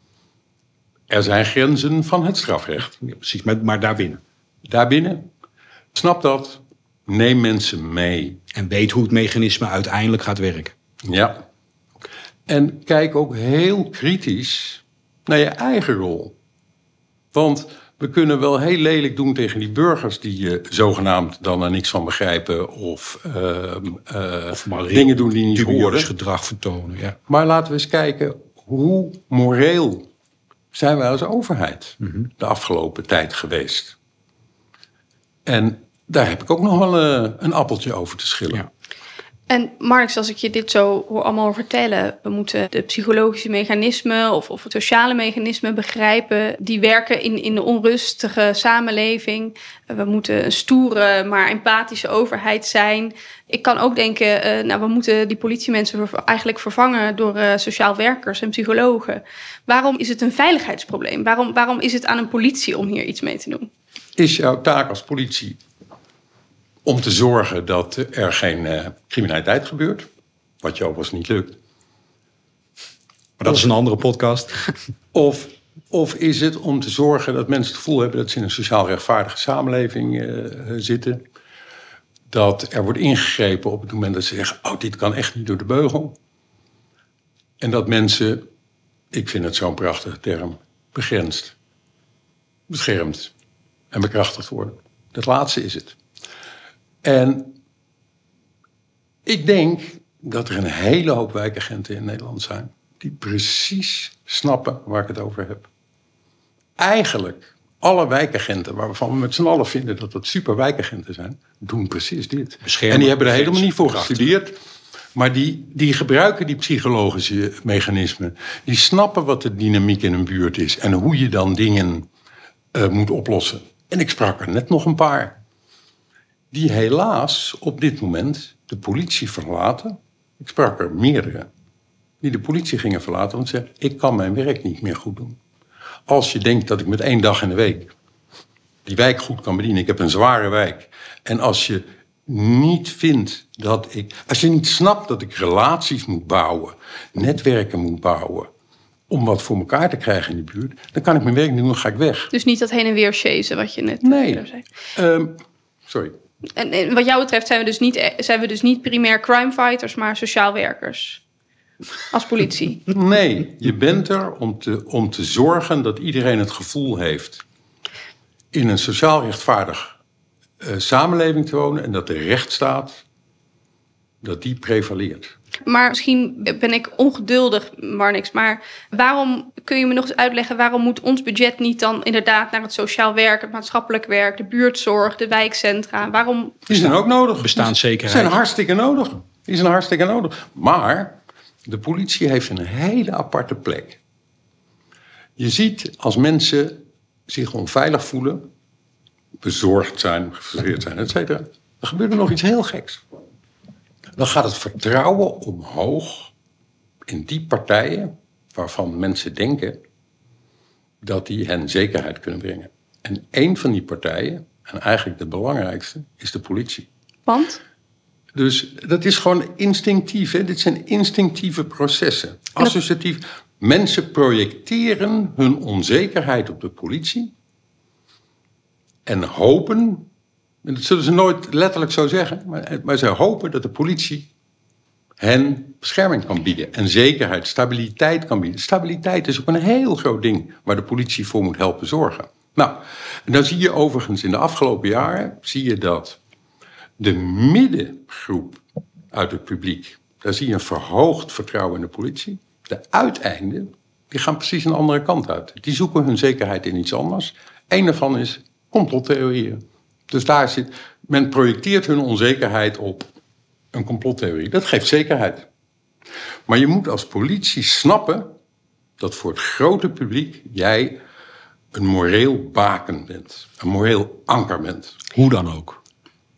Er zijn grenzen van het strafrecht. Ja, precies, maar, maar daarbinnen. Daarbinnen, snap dat. Neem mensen mee. En weet hoe het mechanisme uiteindelijk gaat werken. Ja. En kijk ook heel kritisch naar je eigen rol. Want we kunnen wel heel lelijk doen tegen die burgers die je zogenaamd dan er niks van begrijpen of, ehm, eh, Of dingen doen die niet horen. gedrag vertonen. Ja. Maar laten we eens kijken hoe moreel zijn wij als overheid de afgelopen tijd geweest. En daar heb ik ook nog wel eh, een appeltje over te schillen. Ja. En Marx, als ik je dit zo hoor allemaal vertellen, we moeten de psychologische mechanismen of, of het sociale mechanismen begrijpen die werken in, in de onrustige samenleving. We moeten een stoere, maar empathische overheid zijn. Ik kan ook denken, eh, nou, we moeten die politiemensen eigenlijk vervangen door eh, sociaal werkers en psychologen. Waarom is het een veiligheidsprobleem? Waarom, waarom is het aan een politie om hier iets mee te doen? is jouw taak als politie om te zorgen dat er geen eh, criminaliteit gebeurt. Wat je overigens niet lukt. Maar dat is een andere podcast. [LAUGHS] Of, of is het om te zorgen dat mensen het gevoel hebben dat ze in een sociaal rechtvaardige samenleving eh, zitten. Dat er wordt ingegrepen op het moment dat ze zeggen: Oh, dit kan echt niet door de beugel. En dat mensen, ik vind het zo'n prachtige term, begrensd, beschermd en bekrachtigd worden. Dat laatste is het. En ik denk dat er een hele hoop wijkagenten in Nederland zijn die precies snappen waar ik het over heb. Eigenlijk, alle wijkagenten waarvan we met z'n allen vinden dat dat super wijkagenten zijn, doen precies dit. Beschermen, en die hebben er helemaal niet voor gestudeerd. Maar die, die gebruiken die psychologische mechanismen. Die snappen wat de dynamiek in een buurt is en hoe je dan dingen eh, moet oplossen. En ik sprak er net nog een paar. Die helaas op dit moment de politie verlaten Ik sprak er meerdere die de politie gingen verlaten, want ze zeiden: ik kan mijn werk niet meer goed doen. Als je denkt dat ik met één dag in de week die wijk goed kan bedienen, ik heb een zware wijk, en als je niet vindt dat ik, als je niet snapt dat ik relaties moet bouwen, netwerken moet bouwen, om wat voor elkaar te krijgen in de buurt, dan kan ik mijn werk niet doen, dan ga ik weg. Dus niet dat heen en weer chasen wat je net Nee. Ehm, sorry. En, wat jou betreft zijn we, dus niet, e- zijn we dus niet primair crime fighters, maar sociaal werkers. Als politie. [LAUGHS] Nee, je bent er om te, om te zorgen dat iedereen het gevoel heeft in een sociaal rechtvaardig eh, samenleving te wonen en dat de rechtsstaat dat die prevaleert. Maar misschien ben ik ongeduldig, Marnix. Maar waarom kun je me nog eens uitleggen waarom moet ons budget niet dan inderdaad naar het sociaal werk, het maatschappelijk werk, de buurtzorg, de wijkcentra? Waarom? Die zijn ook nodig. Bestaanszekerheid. Die zijn hartstikke nodig. Die zijn hartstikke nodig. Maar de politie heeft een hele aparte plek. Je ziet als mensen zich onveilig voelen, bezorgd zijn, gefrustreerd zijn, et cetera, dan gebeurt er nog iets heel geks. Dan gaat het vertrouwen omhoog in die partijen waarvan mensen denken dat die hen zekerheid kunnen brengen. En één van die partijen, en eigenlijk de belangrijkste, is de politie. Want? Dus dat is gewoon instinctief. Hè? Dit zijn instinctieve processen. Associatief. Mensen projecteren hun onzekerheid op de politie. En hopen, en dat zullen ze nooit letterlijk zo zeggen, maar, maar ze hopen dat de politie hen bescherming kan bieden. En zekerheid, stabiliteit kan bieden. Stabiliteit is ook een heel groot ding waar de politie voor moet helpen zorgen. Nou, en dan zie je overigens in de afgelopen jaren, zie je dat de middengroep uit het publiek, daar zie je een verhoogd vertrouwen in de politie. De uiteinden, die gaan precies een andere kant uit. Die zoeken hun zekerheid in iets anders. Eén daarvan is complottheorieën. Dus daar zit, men projecteert hun onzekerheid op een complottheorie. Dat geeft zekerheid. Maar je moet als politie snappen dat voor het grote publiek jij een moreel baken bent. Een moreel anker bent. Hoe dan ook.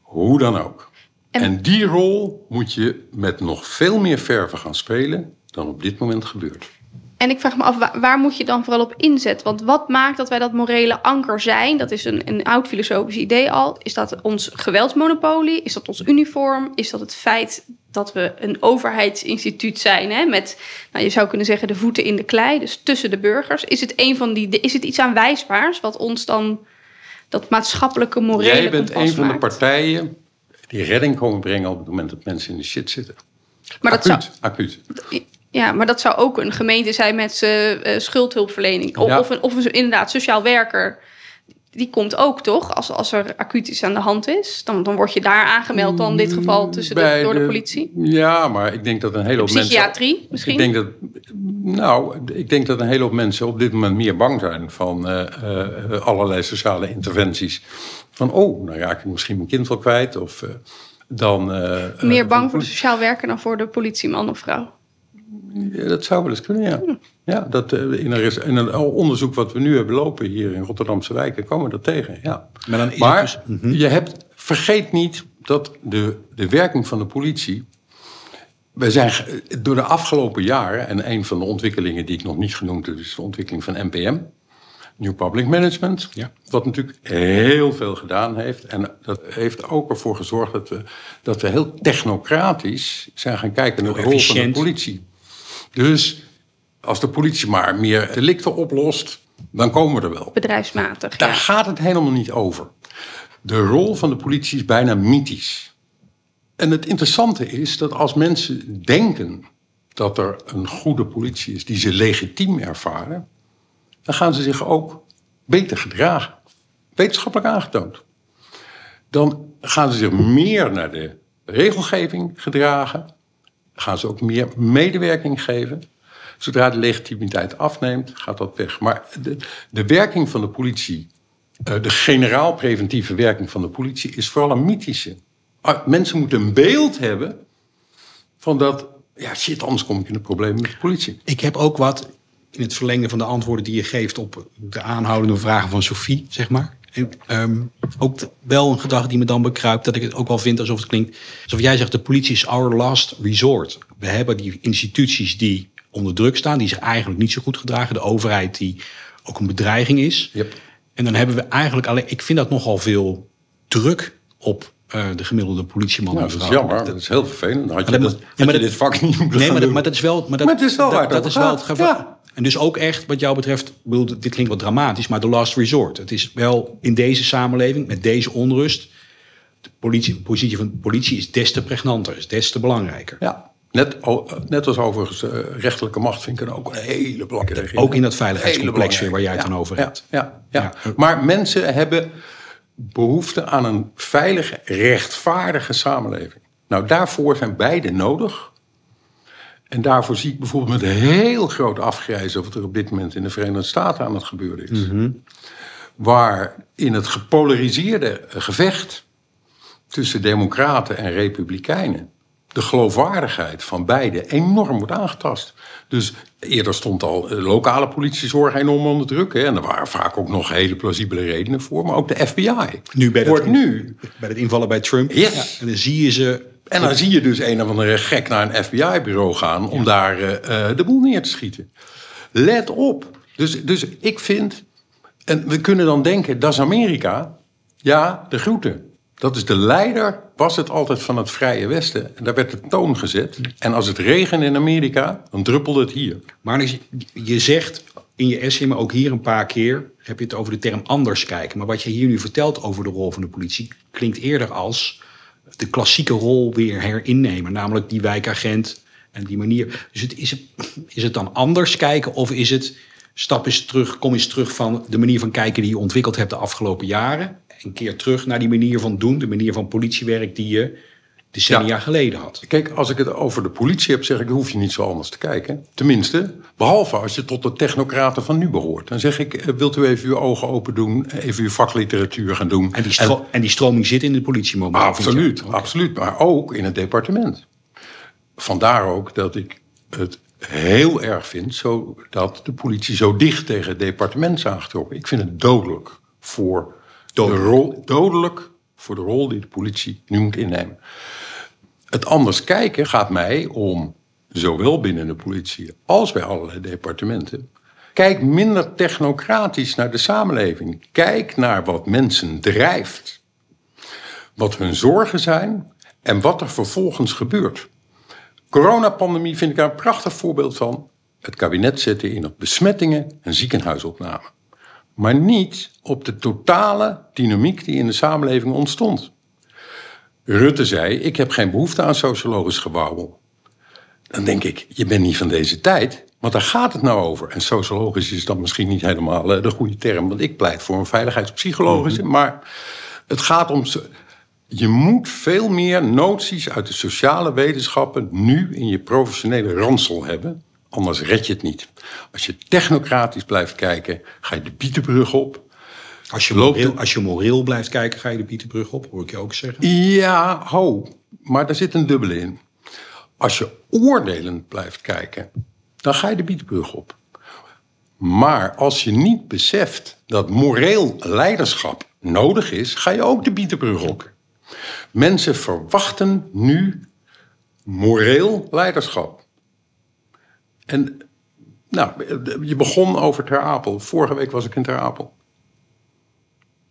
Hoe dan ook. En- En, die rol moet je met nog veel meer verven gaan spelen dan op dit moment gebeurt. En ik vraag me af, waar, waar moet je dan vooral op inzetten? Want wat maakt dat wij dat morele anker zijn? Dat is een, een oud filosofisch idee al. Is dat ons geweldsmonopolie? Is dat ons uniform? Is dat het feit dat we een overheidsinstituut zijn? Hè? Met, nou, je zou kunnen zeggen, de voeten in de klei. Dus tussen de burgers. Is het, een van die, is het iets aanwijsbaars wat ons dan dat maatschappelijke morele Jij bent een van de partijen die redding komen brengen op het moment dat mensen in de shit zitten. Maar dat zou, acuut. Ja, maar dat zou ook een gemeente zijn met eh, schuldhulpverlening. Of, Ja. of, een, of een, inderdaad sociaal werker. Die komt ook toch, als, als er acuut iets aan de hand is. Dan, dan word je daar aangemeld dan in dit geval tussen de, door de, politie. Ja, maar ik denk dat een hele hoop mensen... Psychiatrie misschien. Ik denk dat, nou, ik denk dat een hele hoop mensen op dit moment meer bang zijn van eh, eh, allerlei sociale interventies. Van, oh, nou raak ik misschien mijn kind wel kwijt. Of dan. Meer bang voor de sociaal werker dan voor de politieman of vrouw. Ja, dat zou wel eens kunnen, ja. Ja, dat, eh, in, een, res- in een onderzoek wat we nu hebben lopen hier in Rotterdamse wijken, komen we dat tegen. Ja. Maar dan Maar dus- mhm. je hebt, vergeet niet dat de, de werking van de politie. We zijn door de afgelopen jaren, en een van de ontwikkelingen die ik nog niet genoemd heb, is de ontwikkeling van NPM, New Public Management. Ja. Wat natuurlijk heel veel gedaan heeft. En dat heeft ook ervoor gezorgd dat we, dat we heel technocratisch zijn gaan kijken naar de rol van de efficiënt. politie. Dus als de politie maar meer delicten oplost, dan komen we er wel. Bedrijfsmatig. Daar Ja. gaat het helemaal niet over. De rol van de politie is bijna mythisch. En het interessante is dat als mensen denken dat er een goede politie is die ze legitiem ervaren, dan gaan ze zich ook beter gedragen. Wetenschappelijk aangetoond. Dan gaan ze zich meer naar de regelgeving gedragen. Gaan ze ook meer medewerking geven. Zodra de legitimiteit afneemt, gaat dat weg. Maar de, de werking van de politie, eh, de generaal preventieve werking van de politie, is vooral een mythische. Ah, Mensen moeten een beeld hebben van dat, ja shit, anders kom ik in de problemen met de politie. Ik heb ook wat in het verlengen van de antwoorden die je geeft op de aanhoudende vragen van Sophie, zeg maar. En, ehm, ook wel een gedachte die me dan bekruipt, dat ik het ook wel vind alsof het klinkt. Alsof jij zegt: de politie is our last resort. We hebben die instituties die onder druk staan, die zich eigenlijk niet zo goed gedragen. De overheid die ook een bedreiging is. Yep. En dan hebben we eigenlijk alleen. Ik vind dat nogal veel druk op eh, de gemiddelde politieman. Nou, en dat is jammer. Dat is heel vervelend. Had je, dat ja, had maar je dit vak niet moeten Nee, maar, dat- doen. maar dat is wel. Maar dat, Maar het is wel dat, dat is wel het geval. Ja. En dus ook echt, wat jou betreft, bedoel, dit klinkt wat dramatisch, maar de last resort. Het is wel in deze samenleving, met deze onrust, de politie, de positie van de politie is des te pregnanter, is des te belangrijker. Ja, net, net als overigens eh, rechterlijke macht vind ik er ook een hele belangrijke. Ook in dat veiligheidscomplex weer waar jij het dan over Ja, hebt. Ja, ja, Ja. Maar mensen hebben behoefte aan een veilige, rechtvaardige samenleving. Nou, daarvoor zijn beide nodig. En daarvoor zie ik bijvoorbeeld met heel groot afgrijzen... wat er op dit moment in de Verenigde Staten aan het gebeuren is. Waar in het gepolariseerde eh, gevecht tussen democraten en republikeinen de geloofwaardigheid van beide enorm wordt aangetast. Dus eerder stond al de lokale politiezorg enorm onder druk. Hè, en er waren vaak ook nog hele plausibele redenen voor. Maar ook de FBI Nu bij dat, wordt nu... bij het invallen bij Trump. Yes. Ja, en dan zie je ze. En dan zie je dus een of andere gek naar een FBI-bureau gaan... om daar eh, eh, de boel neer te schieten. Let op. Dus, dus ik vind... En we kunnen dan denken, dat is Amerika. Ja, de groeten. Dat is de leider, was het altijd van het Vrije Westen. En daar werd de toon gezet. En als het regende in Amerika, dan druppelde het hier. Maar dus je- je zegt in je essay, maar ook hier een paar keer, heb je het over de term anders kijken. Maar wat je hier nu vertelt over de rol van de politie, klinkt eerder als de klassieke rol weer herinnemen. Namelijk die wijkagent en die manier. Dus het, is, is het dan anders kijken of is het stap eens terug, kom eens terug van de manier van kijken die je ontwikkeld hebt de afgelopen jaren. Een keer terug naar die manier van doen, de manier van politiewerk die je decennia Ja. geleden had. Kijk, als ik het over de politie heb, zeg ik, hoef je niet zo anders te kijken. Tenminste, behalve als je tot de technocraten van nu behoort. Dan zeg ik, eh, wilt u even uw ogen open doen, even uw vakliteratuur gaan doen. En die, en die stroming zit in de politie momenteel. Absoluut, absoluut. Maar ook in het departement. Vandaar ook dat ik het heel erg vind zo, dat de politie zo dicht tegen het departement is aangetrokken. Ik vind het dodelijk voor, De, rol, dodelijk voor de rol die de politie nu moet innemen. Het anders kijken gaat mij om, zowel binnen de politie als bij allerlei departementen. Kijk minder technocratisch naar de samenleving. Kijk naar wat mensen drijft wat hun zorgen zijn en wat er vervolgens gebeurt. Coronapandemie vind ik daar een prachtig voorbeeld van. Het kabinet zette in op besmettingen en ziekenhuisopname. Maar niet op de totale dynamiek die in de samenleving ontstond. Rutte zei, ik heb geen behoefte aan sociologisch gewauwel. Dan denk ik, je bent niet van deze tijd, want daar gaat het nou over. En sociologisch is dat misschien niet helemaal eh, de goede term... want ik pleit voor een veiligheidspsychologische. Maar het gaat om... Je moet veel meer noties uit de sociale wetenschappen... nu in je professionele ransel hebben, anders red je het niet. Als je technocratisch blijft kijken, ga je de Bietenbrug op... Als je, Loopt moreel, als je moreel blijft kijken, ga je de Pieterbrug op, hoor ik je ook zeggen. Ja, ho, maar daar zit een dubbele in. Als je oordelend blijft kijken, dan ga je de Bietenbrug op. Maar als je niet beseft dat moreel leiderschap nodig is, ga je ook de Bietenbrug op. Mensen verwachten nu moreel leiderschap. En nou, je begon over Ter Apel. Vorige week was ik in Ter Apel.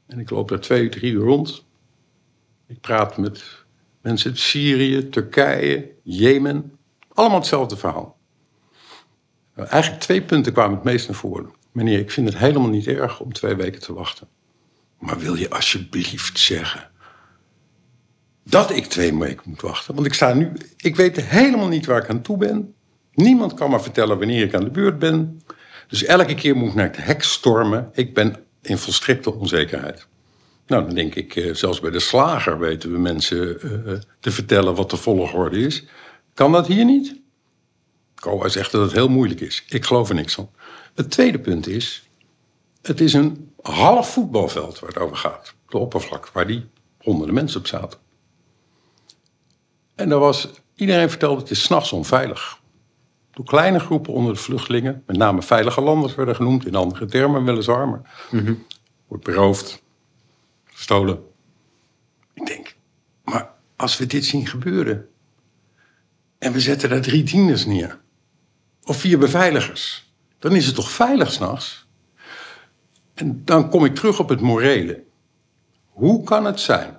En ik loop daar twee, drie uur rond. Ik praat met mensen uit Syrië, Turkije, Jemen. Allemaal hetzelfde verhaal. Nou, eigenlijk twee punten kwamen het meest naar voren. Meneer, ik vind het helemaal niet erg om twee weken te wachten. Maar wil je alsjeblieft zeggen dat ik twee weken moet wachten? Want ik sta nu, ik weet helemaal niet waar ik aan toe ben. Niemand kan me vertellen wanneer ik aan de beurt ben. Dus elke keer moet ik naar het hek stormen. Ik ben in volstrekte onzekerheid. Nou, dan denk ik, eh, zelfs bij de slager weten we mensen eh, te vertellen wat de volgorde is. Kan dat hier niet? COA zegt dat het heel moeilijk is. Ik geloof er niks van. Het tweede punt is, het is een half voetbalveld waar het over gaat. De oppervlak, waar die honderden mensen op zaten. En daar was, iedereen vertelde, het is s'nachts onveilig. Door kleine groepen onder de vluchtelingen, met name veilige landers werden genoemd, in andere termen weliswaar, maar wordt beroofd, gestolen. Ik denk, maar als we dit zien gebeuren en we zetten daar drie dieners neer, of vier beveiligers, dan is het toch veilig s'nachts? En dan kom ik terug op het morele. Hoe kan het zijn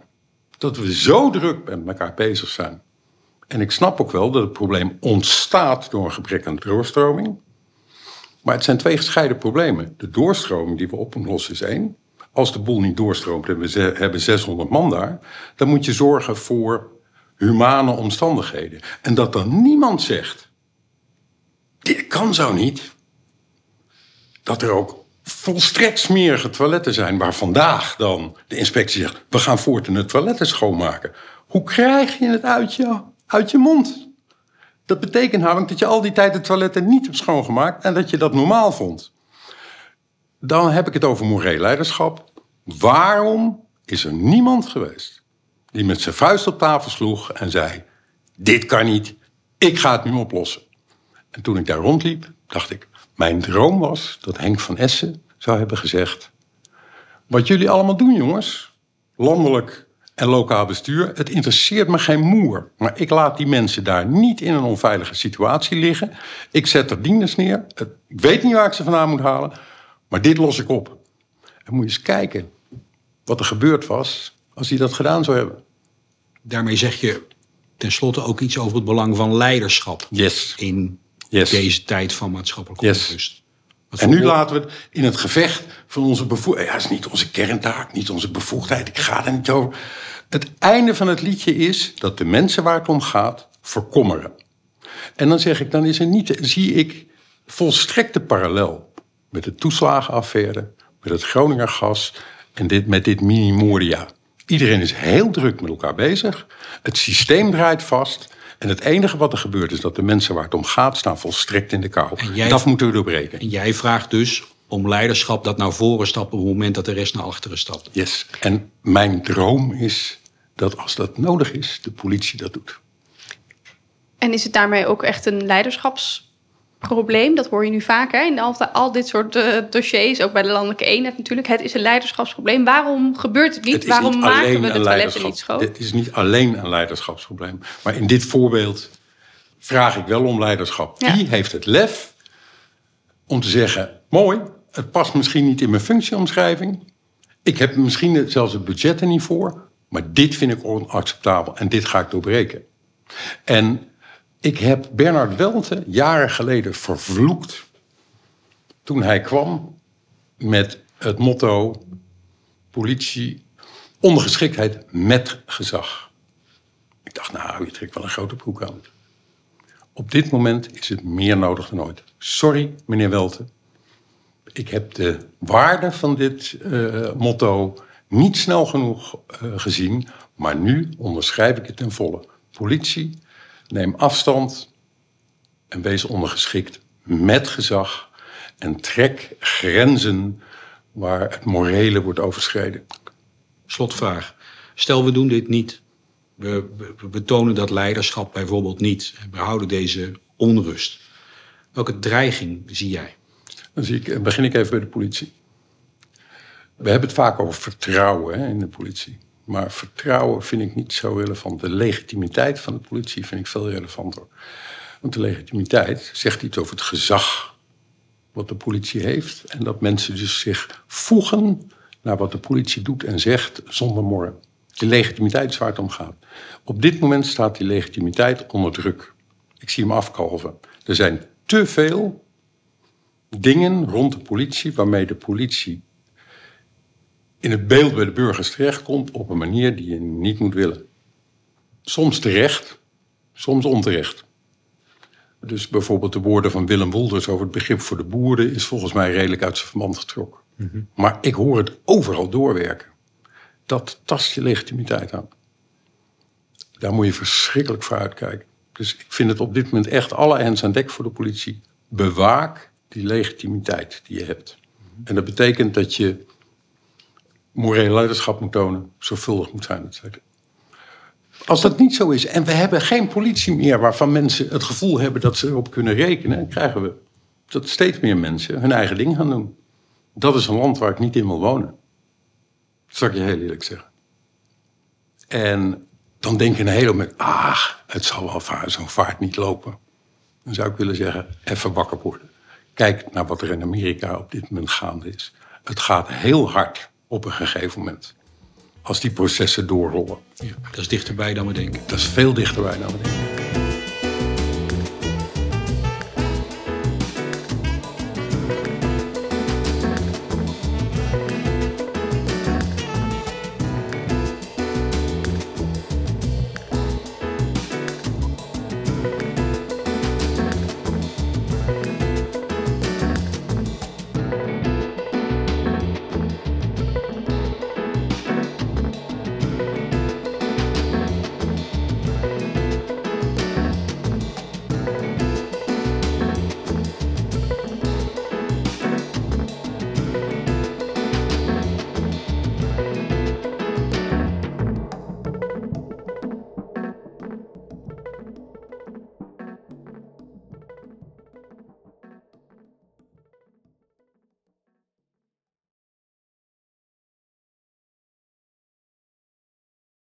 dat we zo druk met elkaar bezig zijn? En ik snap ook wel dat het probleem ontstaat door een gebrek aan doorstroming. Maar het zijn twee gescheiden problemen. De doorstroming die we op moeten lossen is één. Als de boel niet doorstroomt en we hebben 600 man daar, dan moet je zorgen voor humane omstandigheden. En dat dan niemand zegt: dit kan zo niet. Dat er ook volstrekt smerige toiletten zijn waar vandaag dan de inspectie zegt: we gaan voortaan de toiletten schoonmaken. Hoe krijg je het uit je, uit je mond? Dat betekent namelijk dat je al die tijd de toiletten niet hebt schoongemaakt en dat je dat normaal vond. Dan heb ik het over moreel leiderschap. Waarom is er niemand geweest die met zijn vuist op tafel sloeg en zei: Dit kan niet, ik ga het nu oplossen? En toen ik daar rondliep, dacht ik: Mijn droom was dat Henk van Essen zou hebben gezegd: Wat jullie allemaal doen, jongens, landelijk en lokaal bestuur, het interesseert me geen moer. Maar ik laat die mensen daar niet in een onveilige situatie liggen. Ik zet er dieners neer. Ik weet niet waar ik ze vandaan moet halen, maar dit los ik op. En moet je eens kijken wat er gebeurd was als hij dat gedaan zou hebben. Daarmee zeg je tenslotte ook iets over het belang van leiderschap Yes. in Yes. deze tijd van maatschappelijke Yes. onrust. En nu laten we het in het gevecht van onze bevoegdheid. Ja, dat is niet onze kerntaak, niet onze bevoegdheid. Ik ga er niet over. Het einde van het liedje is dat de mensen waar het om gaat verkommeren. En dan zeg ik, dan is er niet, zie ik volstrekte parallel met de toeslagenaffaire, met het Groninger gas en dit, met dit mini-moria. Iedereen is heel druk met elkaar bezig. Het systeem draait vast. En het enige wat er gebeurt is dat de mensen waar het om gaat staan volstrekt in de kou. En jij- Dat moeten we doorbreken. En jij vraagt dus om leiderschap dat naar voren stapt op het moment dat de rest naar achteren stapt. Yes. En mijn droom is dat als dat nodig is, de politie dat doet. En is het daarmee ook echt een leiderschapsprobleem? Dat hoor je nu vaak hè? in al, al dit soort eh, dossiers, ook bij de landelijke eenheid natuurlijk. Het is een leiderschapsprobleem. Waarom gebeurt het niet? Het Waarom niet maken we de toiletten niet schoon? Het is niet alleen een leiderschapsprobleem. Maar in dit voorbeeld vraag ik wel om leiderschap. Ja. Wie heeft het lef om te zeggen: mooi, het past misschien niet in mijn functieomschrijving. Ik heb misschien zelfs het budget er niet voor. Maar dit vind ik onacceptabel en dit ga ik doorbreken. En ik heb Bernard Welte jaren geleden vervloekt. Toen hij kwam met het motto: politie, ondergeschiktheid met gezag. Ik dacht, nou, je trekt wel een grote broek aan. Op dit moment is het meer nodig dan ooit. Sorry, meneer Welte. Ik heb de waarde van dit eh, motto niet snel genoeg eh, gezien, maar nu onderschrijf ik het ten volle. Politie, neem afstand en wees ondergeschikt met gezag en trek grenzen waar het morele wordt overschreden. Slotvraag. Stel, we doen dit niet. We, we, betonen dat leiderschap bijvoorbeeld niet. We houden deze onrust. Welke dreiging zie jij? Dan zie ik, begin ik even bij de politie. We hebben het vaak over vertrouwen hè, in de politie. Maar vertrouwen vind ik niet zo relevant. De legitimiteit van de politie vind ik veel relevanter. Want de legitimiteit zegt iets over het gezag wat de politie heeft. En dat mensen dus zich voegen naar wat de politie doet en zegt zonder morren. Die legitimiteit is waar het om gaat. Op dit moment staat die legitimiteit onder druk. Ik zie hem afkalven. Er zijn te veel dingen rond de politie waarmee de politie in het beeld bij de burgers terechtkomt op een manier die je niet moet willen. Soms terecht, soms onterecht. Dus bijvoorbeeld de woorden van Willem Wolders over het begrip voor de boeren is volgens mij redelijk uit zijn verband getrokken. Maar ik hoor het overal doorwerken. Dat tast je legitimiteit aan. Daar moet je verschrikkelijk voor uitkijken. Dus ik vind het op dit moment echt alle hens aan dek voor de politie. Bewaak die legitimiteit die je hebt. En dat betekent dat je moreel leiderschap moet tonen, zorgvuldig moet zijn. Als dat niet zo is en we hebben geen politie meer waarvan mensen het gevoel hebben dat ze erop kunnen rekenen, krijgen we dat steeds meer mensen hun eigen ding gaan doen. Dat is een land waar ik niet in wil wonen. Dat zal ik je heel eerlijk zeggen. En dan denk je een hele moment, ah, het zal wel zo'n vaart niet lopen. Dan zou ik willen zeggen, even wakker worden. Kijk naar wat er in Amerika op dit moment gaande is. Het gaat heel hard op een gegeven moment. Als die processen doorrollen. Ja, dat is dichterbij dan we denken. Dat is veel dichterbij dan we denken.